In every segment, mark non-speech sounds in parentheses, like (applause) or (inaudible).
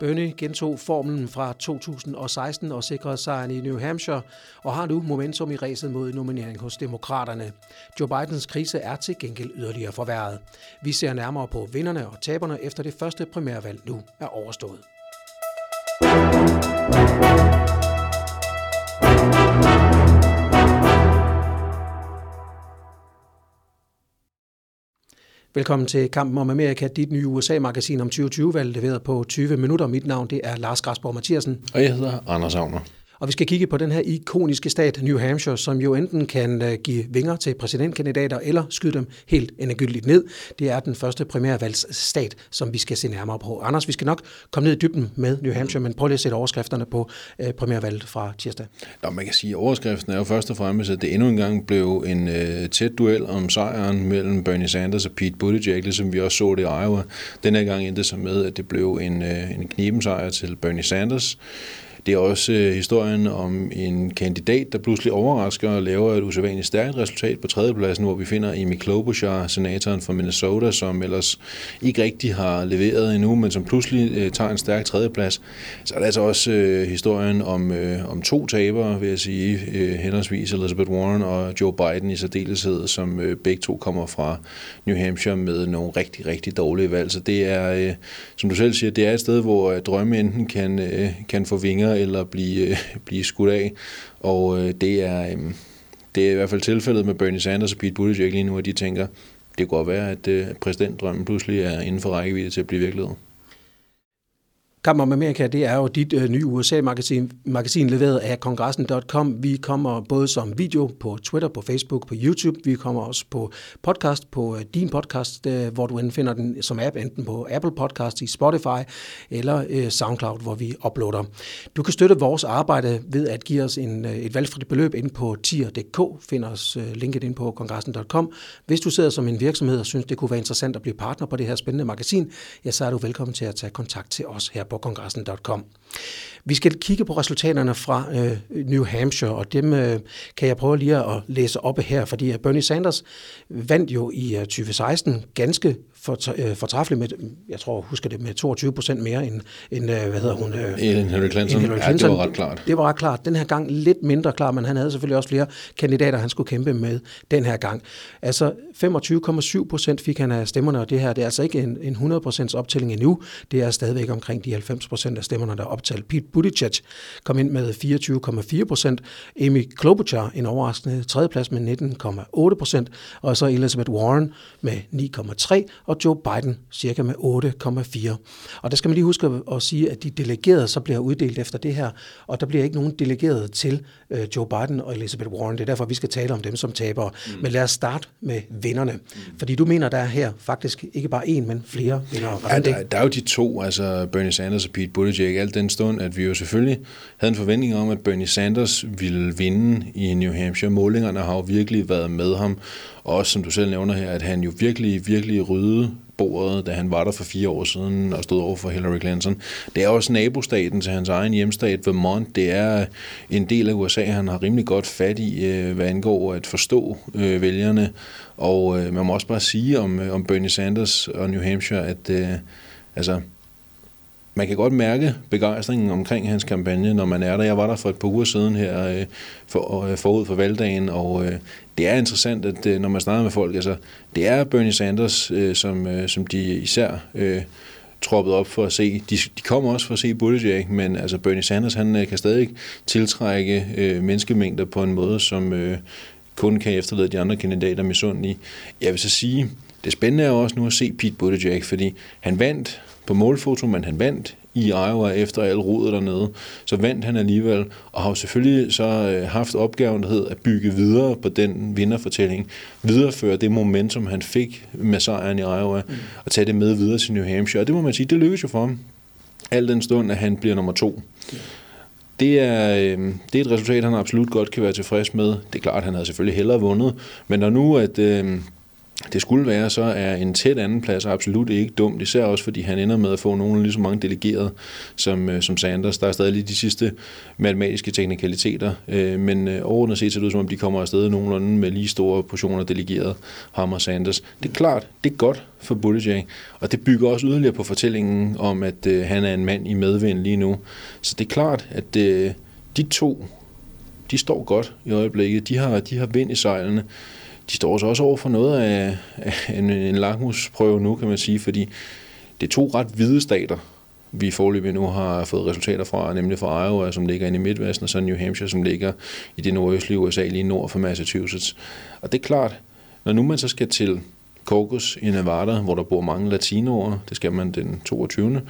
Bernie gentog formlen fra 2016 og sikrede sejren i New Hampshire og har nu momentum i ræset mod nominering hos demokraterne. Joe Bidens krise er til gengæld yderligere forværret. Vi ser nærmere på vinderne og taberne efter det første primærvalg nu er overstået. Velkommen til Kampen om Amerika, dit nye USA-magasin om 2020-valget, leveret på 20 minutter. Mit navn det er Lars Græsborg Mathiasen. Og jeg hedder Anders Agner. Og vi skal kigge på den her ikoniske stat, New Hampshire, som jo enten kan øh, give vinger til præsidentkandidater eller skyde dem helt endegyldigt ned. Det er den første primærvalgsstat, som vi skal se nærmere på. Anders, vi skal nok komme ned i dybden med New Hampshire, men prøv lige at sætte overskrifterne på øh, primærvalget fra tirsdag. Nå, man kan sige, at overskriften er jo først og fremmest, at det endnu engang blev en øh, tæt duel om sejren mellem Bernie Sanders og Pete Buttigieg, ligesom vi også så det i Iowa. Den her gang endte så med, at det blev en, øh, en knibensejr til Bernie Sanders. Det er også øh, historien om en kandidat, der pludselig overrasker og laver et usædvanligt stærkt resultat på tredjepladsen, hvor vi finder Amy Klobuchar, senatoren fra Minnesota, som ellers ikke rigtig har leveret endnu, men som pludselig øh, tager en stærk tredjeplads. Så er der altså også øh, historien om, øh, om to tabere, vil jeg sige, øh, henholdsvis Elizabeth Warren og Joe Biden i særdeleshed, som øh, begge to kommer fra New Hampshire med nogle rigtig, rigtig dårlige valg. Så det er, øh, som du selv siger, det er et sted, hvor øh, drømme enten kan, øh, kan få vinger eller blive, øh, blive skudt af. Og øh, det er, øh, det er i hvert fald tilfældet med Bernie Sanders og Pete Buttigieg lige nu, at de tænker, det kan godt være, at øh, præsidentdrømmen pludselig er inden for rækkevidde til at blive virkelighed. Kamp om Amerika, det er jo dit øh, nye USA-magasin magasin leveret af kongressen.com. Vi kommer både som video på Twitter, på Facebook, på YouTube. Vi kommer også på podcast, på øh, din podcast, øh, hvor du finder den som app, enten på Apple Podcast, i Spotify eller øh, SoundCloud, hvor vi uploader. Du kan støtte vores arbejde ved at give os en, øh, et valgfrit beløb ind på tier.dk. Find os øh, linket ind på kongressen.com. Hvis du sidder som en virksomhed og synes, det kunne være interessant at blive partner på det her spændende magasin, ja, så er du velkommen til at tage kontakt til os her på kongressen.com. Vi skal kigge på resultaterne fra øh, New Hampshire, og dem øh, kan jeg prøve lige at læse op her, fordi Bernie Sanders vandt jo i øh, 2016 ganske øh, fortræffeligt med, jeg tror, husker det, med 22 procent mere end, end, øh, hvad hedder hun? Øh, Hillary Clinton. Hillary Clinton. Ja, det var ret klart. Det var ret klart. Den her gang lidt mindre klar, men han havde selvfølgelig også flere kandidater, han skulle kæmpe med den her gang. Altså 25,7 procent fik han af stemmerne, og det her det er altså ikke en, en 100 procents optælling endnu. Det er stadigvæk omkring de 90 procent af stemmerne, der er optalt. Pete Buttigieg kom ind med 24,4 procent. Amy Klobuchar en overraskende tredjeplads med 19,8 procent. Og så Elizabeth Warren med 9,3 og Joe Biden cirka med 8,4. Og der skal man lige huske at sige, at de delegerede så bliver uddelt efter det her, og der bliver ikke nogen delegeret til øh, Joe Biden og Elizabeth Warren. Det er derfor, vi skal tale om dem som tabere. Mm. Men lad os starte med vinderne. Mm. Fordi du mener, der er her faktisk ikke bare én, men flere vindere. Ja, der, der er jo de to, altså Bernie Sanders og Pete Buttigieg, alt den stund, at vi jo selvfølgelig havde en forventning om, at Bernie Sanders ville vinde i New Hampshire. Målingerne har jo virkelig været med ham, og også som du selv nævner her, at han jo virkelig, virkelig rydde bordet, da han var der for fire år siden og stod over for Hillary Clinton. Det er også nabostaten til hans egen hjemstat, Vermont. Det er en del af USA, han har rimelig godt fat i, øh, hvad angår at forstå øh, vælgerne. Og øh, man må også bare sige om, om Bernie Sanders og New Hampshire, at altså, man kan godt mærke begejstringen omkring hans kampagne, når man er der. Jeg var der for et par uger siden her øh, for, øh, forud for valgdagen, og øh, det er interessant, at når man snakker med folk, altså det er Bernie Sanders, som, som de især øh, troppet op for at se. De, de kommer også for at se Buttigieg, men altså Bernie Sanders, han kan stadig tiltrække øh, menneskemængder på en måde, som øh, kun kan efterlade de andre kandidater med sund i. Jeg vil så sige, det spændende er også nu at se Pete Buttigieg, fordi han vandt på målfoto, men han vandt i Iowa efter al rodet dernede. Så vandt han alligevel, og har selvfølgelig så øh, haft opgaven, der hed at bygge videre på den vinderfortælling, videreføre det momentum, han fik med sejren i Iowa, mm. og tage det med videre til New Hampshire. Og det må man sige, det lykkedes jo for ham. Al den stund, at han bliver nummer to. Det er, øh, det er et resultat, han absolut godt kan være tilfreds med. Det er klart, at han havde selvfølgelig hellere vundet, men når nu, at... Øh, det skulle være, så er en tæt anden plads absolut ikke dumt, især også fordi han ender med at få nogle lige så mange delegerede som, øh, som Sanders. Der er stadig lige de sidste matematiske teknikaliteter, øh, men øh, overordnet set ser det ud som om, de kommer afsted nogenlunde med lige store portioner delegeret ham og Sanders. Det er klart, det er godt for Buttigieg, og det bygger også yderligere på fortællingen om, at øh, han er en mand i medvind lige nu. Så det er klart, at øh, de to, de står godt i øjeblikket. De har, de har vind i sejlene de står så også over for noget af, af en, en lakmusprøve nu, kan man sige, fordi det er to ret hvide stater, vi forløbig nu har fået resultater fra, nemlig fra Iowa, som ligger inde i Midtvesten, og så New Hampshire, som ligger i det nordøstlige USA, lige nord for Massachusetts. Og det er klart, når nu man så skal til Caucus i Nevada, hvor der bor mange latinoer, det skal man den 22.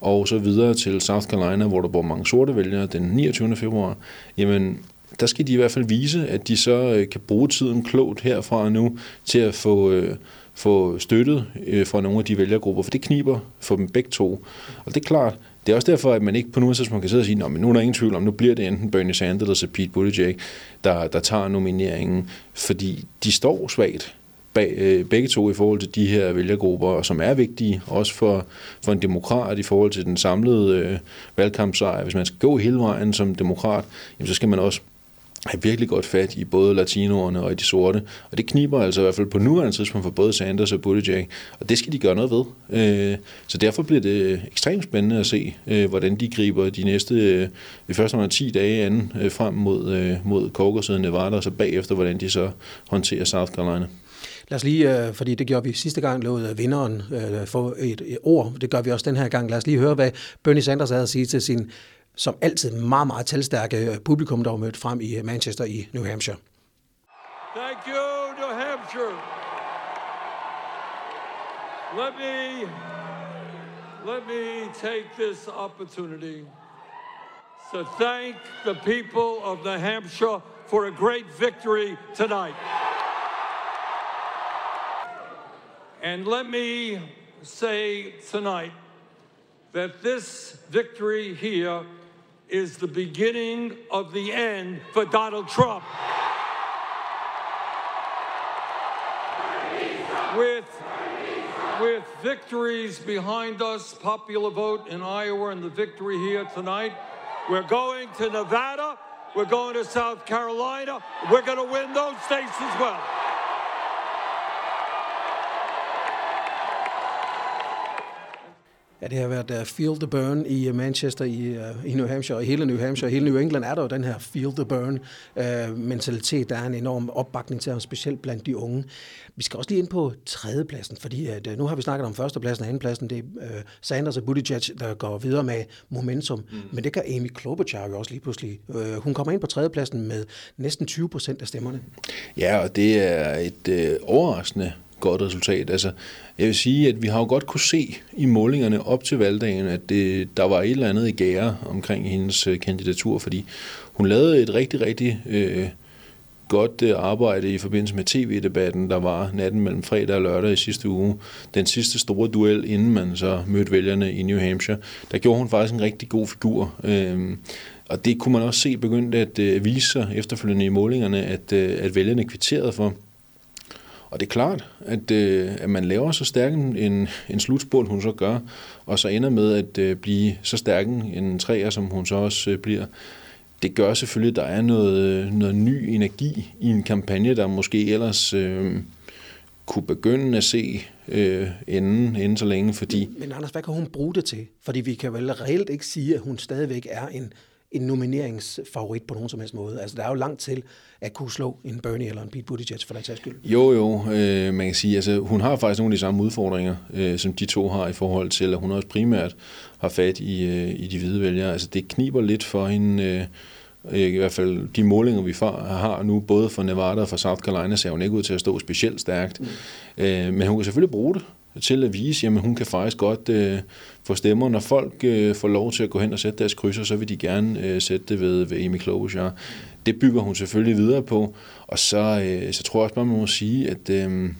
Og så videre til South Carolina, hvor der bor mange sorte vælgere den 29. februar, jamen der skal de i hvert fald vise, at de så øh, kan bruge tiden klogt herfra og nu til at få, øh, få støttet øh, fra nogle af de vælgergrupper, for det kniber for dem begge to. Og det er klart, det er også derfor, at man ikke på nogen tidspunkt kan sidde og sige, at nu er der ingen tvivl om, nu bliver det enten Bernie Sanders eller Pete Buttigieg, der, der tager nomineringen, fordi de står svagt bag, øh, begge to i forhold til de her vælgergrupper, som er vigtige, også for, for en demokrat i forhold til den samlede øh, valgkampsejr. Hvis man skal gå hele vejen som demokrat, jamen, så skal man også have virkelig godt fat i både latinoerne og i de sorte. Og det kniber altså i hvert fald på nuværende tidspunkt for både Sanders og Buttigieg. Og det skal de gøre noget ved. Øh, så derfor bliver det ekstremt spændende at se, øh, hvordan de griber de næste, øh, i de første 10 dage anden frem mod, mod Caucasus og Nevada, og så bagefter, hvordan de så håndterer South Carolina. Lad os lige, fordi det gjorde vi sidste gang, lovede vinderen få et, et ord. Det gør vi også den her gang. Lad os lige høre, hvad Bernie Sanders havde at sige til sin som altid meget, meget talstærke øh, publikum, der var mødt frem i øh, Manchester i New Hampshire. Thank you, New Hampshire. Let me, let me take this opportunity to thank the people of New Hampshire for a great victory tonight. And let me say tonight that this victory here is the beginning of the end for Donald Trump. With, with victories behind us, popular vote in Iowa and the victory here tonight, we're going to Nevada, we're going to South Carolina, we're going to win those states as well. Ja, det har været uh, Feel the Burn i uh, Manchester, i, uh, i New Hampshire, og hele New Hampshire, hele New England er der jo den her Feel the Burn uh, mentalitet. Der er en enorm opbakning til ham, specielt blandt de unge. Vi skal også lige ind på tredjepladsen, fordi at, uh, nu har vi snakket om førstepladsen og andenpladsen. Det er uh, Sanders og Buttigieg, der går videre med momentum. Mm. Men det gør Amy Klobuchar jo også lige pludselig. Uh, hun kommer ind på tredjepladsen med næsten 20 procent af stemmerne. Ja, og det er et øh, overraskende godt resultat. Altså, jeg vil sige, at vi har jo godt kunne se i målingerne op til valgdagen, at det, der var et eller andet i gære omkring hendes øh, kandidatur, fordi hun lavede et rigtig, rigtig øh, godt øh, arbejde i forbindelse med tv-debatten, der var natten mellem fredag og lørdag i sidste uge. Den sidste store duel, inden man så mødte vælgerne i New Hampshire, der gjorde hun faktisk en rigtig god figur. Øh, og det kunne man også se begyndte at øh, vise sig efterfølgende i målingerne, at, øh, at vælgerne kvitterede for. Og det er klart, at, øh, at man laver så stærk en, en slutspurt, hun så gør, og så ender med at øh, blive så stærk en træer, som hun så også øh, bliver. Det gør selvfølgelig, at der er noget, øh, noget ny energi i en kampagne, der måske ellers øh, kunne begynde at se øh, inden, inden så længe, fordi... Men, men Anders, hvad kan hun bruge det til? Fordi vi kan vel reelt ikke sige, at hun stadigvæk er en en nomineringsfavorit på nogen som helst måde. Altså, der er jo langt til at kunne slå en Bernie eller en Pete Buttigieg for den sags skyld. Jo, jo, øh, man kan sige, altså hun har faktisk nogle af de samme udfordringer, øh, som de to har i forhold til, at hun også primært har fat i, øh, i de hvide vælgere. Altså det kniber lidt for hende, øh, i hvert fald de målinger, vi har nu, både for Nevada og for South Carolina, ser hun ikke ud til at stå specielt stærkt. Mm. Øh, men hun kan selvfølgelig bruge det til at vise, jamen hun kan faktisk godt øh, få stemmer. Når folk øh, får lov til at gå hen og sætte deres krydser, så vil de gerne øh, sætte det ved, ved Amy Klobuchar. Det bygger hun selvfølgelig videre på. Og så, øh, så tror jeg også bare, man må sige, at øh,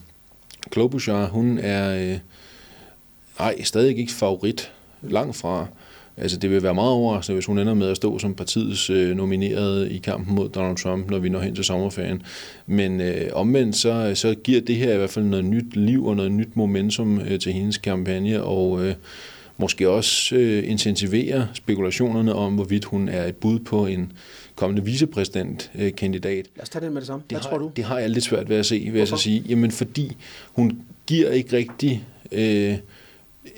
Klobuchar, hun er øh, ej, stadig ikke favorit. Langt fra. Altså, det vil være meget overraskende, hvis hun ender med at stå som partiets øh, nomineret i kampen mod Donald Trump, når vi når hen til sommerferien. Men øh, omvendt, så, så giver det her i hvert fald noget nyt liv og noget nyt momentum øh, til hendes kampagne, og øh, måske også øh, intensivere spekulationerne om, hvorvidt hun er et bud på en kommende vicepræsidentkandidat. Lad os tage det med det samme. Hvad det tror har, du? Det har jeg lidt svært ved at se, vil Hvorfor? jeg så sige. Jamen, fordi hun giver ikke rigtig øh,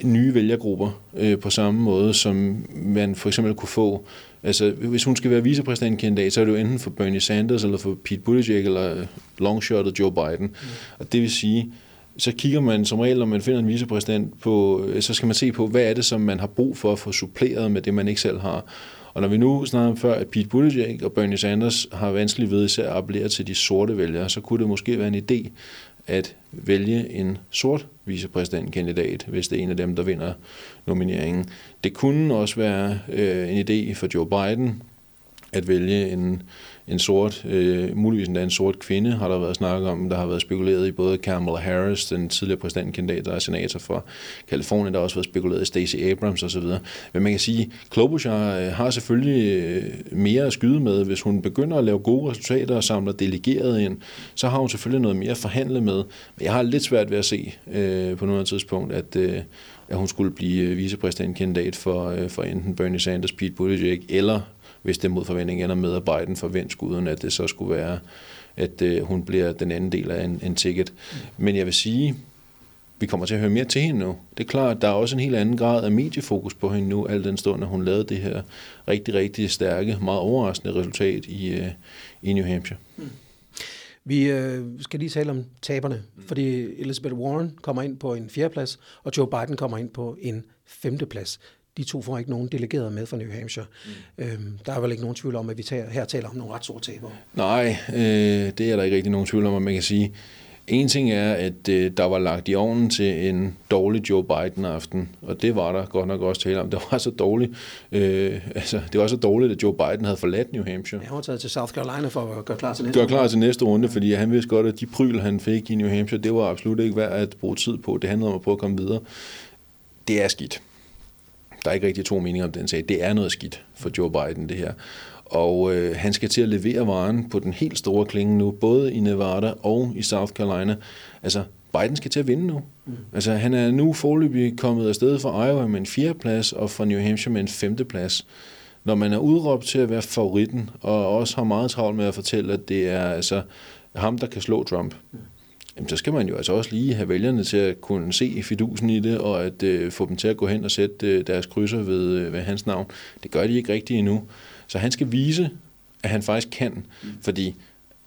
nye vælgergrupper øh, på samme måde, som man for eksempel kunne få. Altså, hvis hun skal være vicepræsidentkandidat, så er det jo enten for Bernie Sanders, eller for Pete Buttigieg, eller longshottet Joe Biden. Mm. Og det vil sige, så kigger man som regel, når man finder en vicepræsident, på, øh, så skal man se på, hvad er det, som man har brug for at få suppleret med det, man ikke selv har. Og når vi nu snakker om før, at Pete Buttigieg og Bernie Sanders har vanskeligt ved især at appellere til de sorte vælgere, så kunne det måske være en idé at vælge en sort vicepræsidentkandidat, hvis det er en af dem, der vinder nomineringen. Det kunne også være øh, en idé for Joe Biden at vælge en, en sort, øh, muligvis endda en sort kvinde, har der været snak om. Der har været spekuleret i både Kamala Harris, den tidligere præsidentkandidat, der er senator for Kalifornien, der har også været spekuleret i Stacey Abrams osv. Men man kan sige, Klobuchar øh, har selvfølgelig øh, mere at skyde med. Hvis hun begynder at lave gode resultater og samler delegeret ind, så har hun selvfølgelig noget mere at forhandle med. Men jeg har lidt svært ved at se øh, på noget tidspunkt, at, øh, at hun skulle blive øh, vicepræsidentkandidat for, øh, for enten Bernie Sanders, Pete Buttigieg eller hvis det mod forventning ender med, at Biden får vendt skuden, at det så skulle være, at øh, hun bliver den anden del af en, en ticket. Men jeg vil sige, vi kommer til at høre mere til hende nu. Det er klart, at der er også en helt anden grad af mediefokus på hende nu, al den stund, at hun lavede det her rigtig, rigtig stærke, meget overraskende resultat i, øh, i New Hampshire. Vi øh, skal lige tale om taberne, fordi Elizabeth Warren kommer ind på en fjerdeplads, og Joe Biden kommer ind på en femteplads. De to får ikke nogen delegeret med fra New Hampshire. Mm. Øhm, der er vel ikke nogen tvivl om, at vi tager, her taler om nogle ret store tabere. Nej, øh, det er der ikke rigtig nogen tvivl om, at man kan sige. En ting er, at øh, der var lagt i ovnen til en dårlig Joe Biden-aften, og det var der godt nok også tale om. (laughs) Det var så dårligt, øh, altså, det var så dårligt, at Joe Biden havde forladt New Hampshire. Ja, han var taget til South Carolina for at gøre klar til næste Gør klar til næste runde, fordi han vidste godt, at de pryl, han fik i New Hampshire, det var absolut ikke værd at bruge tid på. Det handlede om at prøve at komme videre. Det er skidt. Der er ikke rigtig to meninger om den sag. Det er noget skidt for Joe Biden, det her. Og øh, han skal til at levere varen på den helt store klinge nu, både i Nevada og i South Carolina. Altså, Biden skal til at vinde nu. Mm. Altså, han er nu forløbig kommet afsted fra Iowa med en fjerdeplads, og fra New Hampshire med en femteplads. Når man er udråbt til at være favoritten, og også har meget travlt med at fortælle, at det er altså ham, der kan slå Trump, mm jamen, så skal man jo altså også lige have vælgerne til at kunne se fidusen i det, og at øh, få dem til at gå hen og sætte øh, deres krydser ved, øh, ved hans navn. Det gør de ikke rigtigt endnu. Så han skal vise, at han faktisk kan, fordi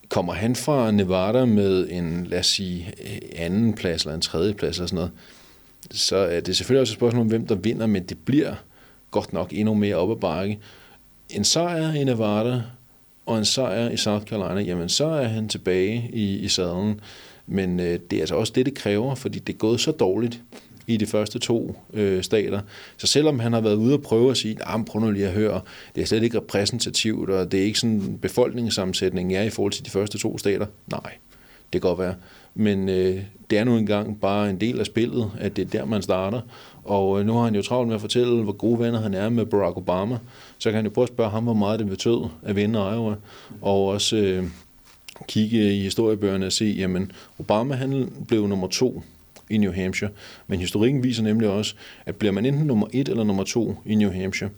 kommer han fra Nevada med en, lad os sige, øh, anden plads eller en tredje plads eller sådan noget, så er det selvfølgelig også et spørgsmål om, hvem der vinder, men det bliver godt nok endnu mere op ad bakke. En sejr i Nevada og en sejr i South Carolina, jamen så er han tilbage i, i sadlen. Men øh, det er altså også det, det kræver, fordi det er gået så dårligt i de første to øh, stater. Så selvom han har været ude og prøve at sige, nah, prøv nu lige at høre, det er slet ikke repræsentativt, og det er ikke sådan befolkningssammensætningen er i forhold til de første to stater. Nej, det kan godt være. Men øh, det er nu engang bare en del af spillet, at det er der, man starter. Og øh, nu har han jo travlt med at fortælle, hvor gode venner han er med Barack Obama. Så kan han jo prøve at spørge ham, hvor meget det betød at vinde Iowa. Og også øh, kigge i historiebøgerne og se, jamen Obama han blev nummer to i New Hampshire. Men historikken viser nemlig også, at bliver man enten nummer et eller nummer to i New Hampshire,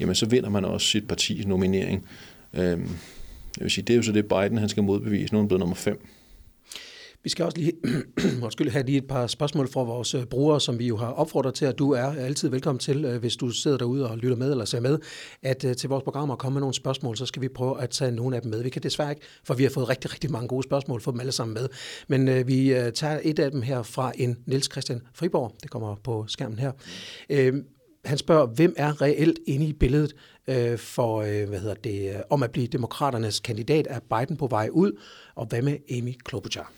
jamen så vinder man også sit partis nominering. Øhm, jeg vil sige, det er jo så det Biden, han skal modbevise. Nu er han blevet nummer fem. Vi skal også lige (clears throat) undskyld, have lige et par spørgsmål fra vores øh, brugere, som vi jo har opfordret til, at du er altid velkommen til, øh, hvis du sidder derude og lytter med eller ser med, at øh, til vores program og komme med nogle spørgsmål, så skal vi prøve at tage nogle af dem med. Vi kan desværre ikke, for vi har fået rigtig, rigtig mange gode spørgsmål, få dem alle sammen med. Men øh, vi tager et af dem her fra en Niels Christian Friborg. Det kommer på skærmen her. Øh, han spørger, hvem er reelt inde i billedet øh, for, øh, hvad hedder det, om at blive demokraternes kandidat? Er Biden på vej ud? Og hvad med Amy Klobuchar?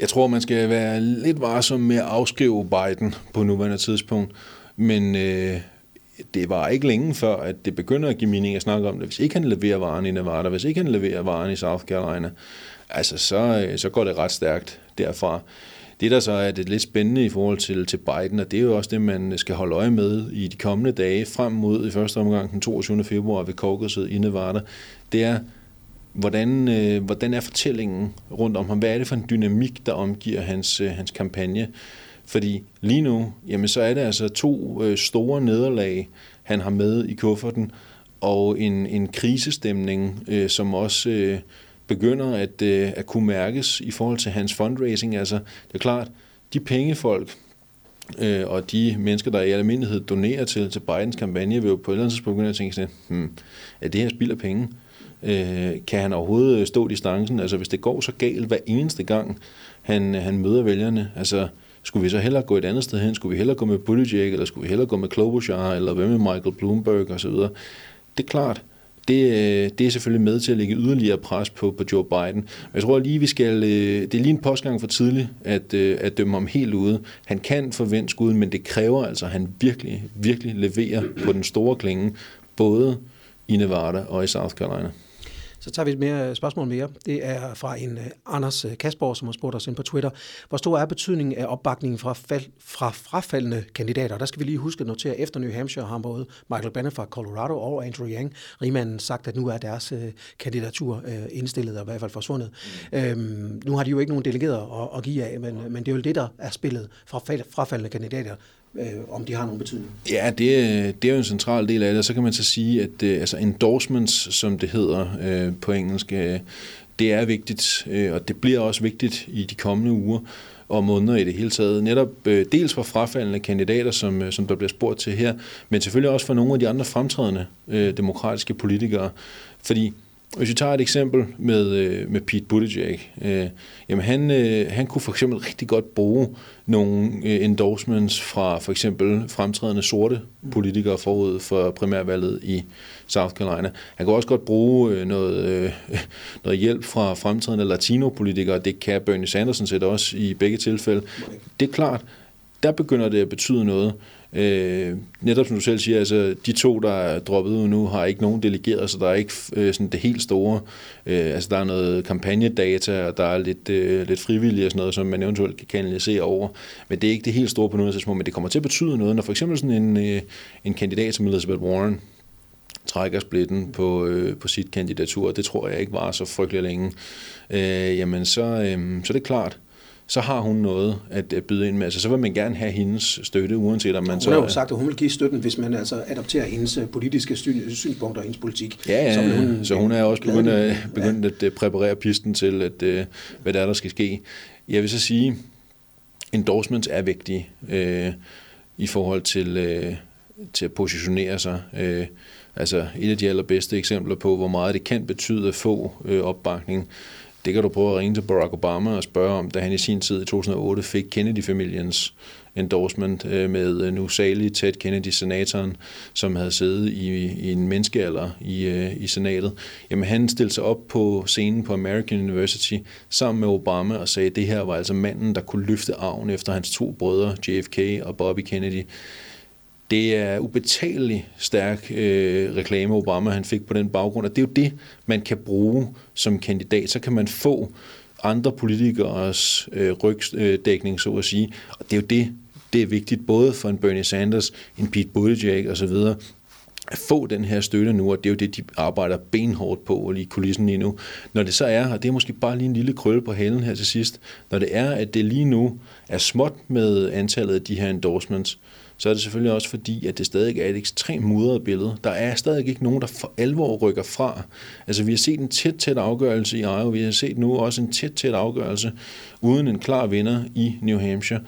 Jeg tror, man skal være lidt varsom med at afskrive Biden på nuværende tidspunkt, men øh, det var ikke længe før, at det begynder at give mening at snakke om det. Hvis ikke han leverer varen i Nevada, hvis ikke han leverer varen i South Carolina, altså så, øh, så går det ret stærkt derfra. Det, der så er det lidt spændende i forhold til, til Biden, og det er jo også det, man skal holde øje med i de kommende dage frem mod i første omgang den 22. februar ved caucuset i Nevada, det er, hvordan, øh, hvordan er fortællingen rundt om ham? Hvad er det for en dynamik, der omgiver hans, øh, hans kampagne? Fordi lige nu, jamen så er det altså to øh, store nederlag, han har med i kufferten, og en, en krisestemning, øh, som også øh, begynder at, øh, at kunne mærkes i forhold til hans fundraising. Altså, det er klart, de pengefolk, øh, og de mennesker, der i almindelighed donerer til, til Bidens kampagne, vil jo på et eller andet tidspunkt begynde at tænke sådan, hmm, er det her spild af penge? Øh, kan han overhovedet øh, stå distancen? Altså, hvis det går så galt hver eneste gang, han, øh, han møder vælgerne, altså, skulle vi så hellere gå et andet sted hen? Skulle vi hellere gå med Buttigieg, eller skulle vi hellere gå med Klobuchar, eller hvad med Michael Bloomberg osv.? Det er klart, det, øh, det er selvfølgelig med til at lægge yderligere pres på, på Joe Biden. Men jeg tror lige, vi skal, det er lige en postgang for tidligt at, at dømme ham helt ude. Han kan forvente skuden, men det kræver altså, at han virkelig, virkelig leverer på den store klinge, både i Nevada og i South Carolina. Så tager vi et mere øh, spørgsmål mere. Det er fra en øh, Anders øh, Kasborg, som har spurgt os ind på Twitter. Hvor stor er betydningen af opbakningen fra, fald, fra frafaldende kandidater? Der skal vi lige huske at notere, efter New Hampshire har både Michael Bannon fra Colorado og Andrew Yang, rigmanden, sagt, at nu er deres kandidatur indstillet og i hvert fald forsvundet. Mm. Øhm, nu har de jo ikke nogen delegerede at, at give af, men, men det er jo det, der er spillet fra frafaldende kandidater øh, om de har nogen betydning. Ja, det, det er jo en central del af det, og så kan man så sige, at øh, altså endorsements, som det hedder øh, på engelsk, øh, det er vigtigt, øh, og det bliver også vigtigt i de kommende uger og måneder i det hele taget. Netop øh, dels for frafaldende kandidater, som, øh, som der bliver spurgt til her, men selvfølgelig også for nogle af de andre fremtrædende øh, demokratiske politikere. Fordi hvis vi tager et eksempel med, øh, med Pete Buttigieg, øh, jamen han, øh, han kunne for eksempel rigtig godt bruge nogle øh, endorsements fra for eksempel fremtrædende sorte politikere forud for primærvalget i South Carolina. Han kunne også godt bruge øh, noget, øh, noget hjælp fra fremtrædende latinopolitikere. Det kan Bernie Sanders set også i begge tilfælde. Det er klart, der begynder det at betyde noget. Øh, netop som du selv siger, altså de to, der er droppet ud nu, har ikke nogen delegeret, så der er ikke øh, sådan det helt store. Øh, altså der er noget kampagnedata, og der er lidt, øh, lidt frivillige og sådan noget, som man eventuelt kan kanalisere over. Men det er ikke det helt store på noget tidspunkt, men det kommer til at betyde noget, når for eksempel sådan en, øh, en kandidat som Elizabeth Warren, trækker splitten på, øh, på sit kandidatur, det tror jeg ikke var så frygtelig længe, øh, jamen så, øh, så det er klart, så har hun noget at byde ind med. Altså, så vil man gerne have hendes støtte, uanset om man hun så... Hun har jo sagt, at hun vil give støtten, hvis man altså adopterer hendes øh, politiske synspunkter og hendes politik. Ja, ja, så, hun, så hun er også begyndt, at, begyndt ja. at øh, præparere pisten til, at, øh, hvad der er, der skal ske. Jeg vil så sige, endorsements er vigtige øh, i forhold til, øh, til at positionere sig. Øh, altså et af de allerbedste eksempler på, hvor meget det kan betyde at få øh, opbakning det kan du prøve at ringe til Barack Obama og spørge om, da han i sin tid i 2008 fik Kennedy-familiens endorsement øh, med øh, nu salig Ted Kennedy, senatoren, som havde siddet i, i en menneskealder i, øh, i senatet. Jamen han stillede sig op på scenen på American University sammen med Obama og sagde, at det her var altså manden, der kunne løfte arven efter hans to brødre, JFK og Bobby Kennedy. Det er ubetaleligt stærk øh, reklame, Obama han fik på den baggrund, og det er jo det, man kan bruge som kandidat. Så kan man få andre politikers øh, rygdækning, så at sige. Og det er jo det, det er vigtigt, både for en Bernie Sanders, en Pete Buttigieg osv., at få den her støtte nu, og det er jo det, de arbejder benhårdt på lige kulissen lige nu. Når det så er, og det er måske bare lige en lille krølle på halen her til sidst, når det er, at det lige nu er småt med antallet af de her endorsements, så er det selvfølgelig også fordi, at det stadig er et ekstremt mudret billede. Der er stadig ikke nogen, der for alvor rykker fra. Altså vi har set en tæt, tæt afgørelse i Iowa, vi har set nu også en tæt, tæt afgørelse uden en klar vinder i New Hampshire.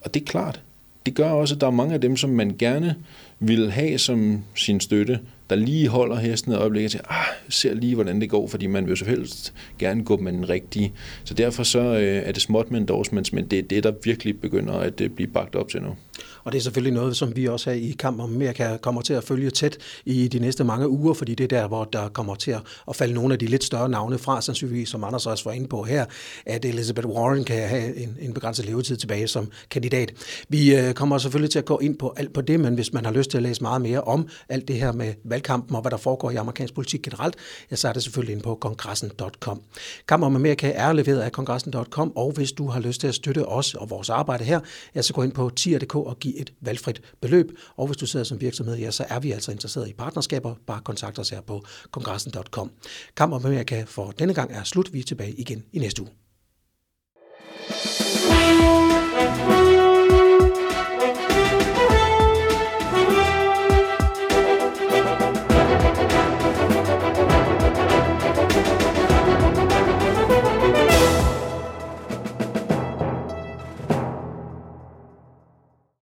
Og det er klart, det gør også, at der er mange af dem, som man gerne vil have som sin støtte, der lige holder hesten og siger, til, ah, ser lige, hvordan det går, fordi man vil så helst gerne gå med den rigtige. Så derfor så øh, er det småt med endorsements, men det er det, der virkelig begynder at øh, blive bagt op til nu. Og det er selvfølgelig noget, som vi også her i Kamp om Amerika kommer til at følge tæt i de næste mange uger, fordi det er der, hvor der kommer til at falde nogle af de lidt større navne fra, sandsynligvis, som Anders også var inde på her, at Elizabeth Warren kan have en, en begrænset levetid tilbage som kandidat. Vi øh, kommer selvfølgelig til at gå ind på alt på det, men hvis man har lyst til at læse meget mere om alt det her med valgkampen og hvad der foregår i amerikansk politik generelt, ja, så er det selvfølgelig inde på kongressen.com. Kamp om Amerika er leveret af kongressen.com, og hvis du har lyst til at støtte os og vores arbejde her, ja, så gå ind på tier.dk og giv et valgfrit beløb. Og hvis du sidder som virksomhed, ja, så er vi altså interesseret i partnerskaber. Bare kontakt os her på kongressen.com. Kamp om Amerika for denne gang er slut. Vi er tilbage igen i næste uge.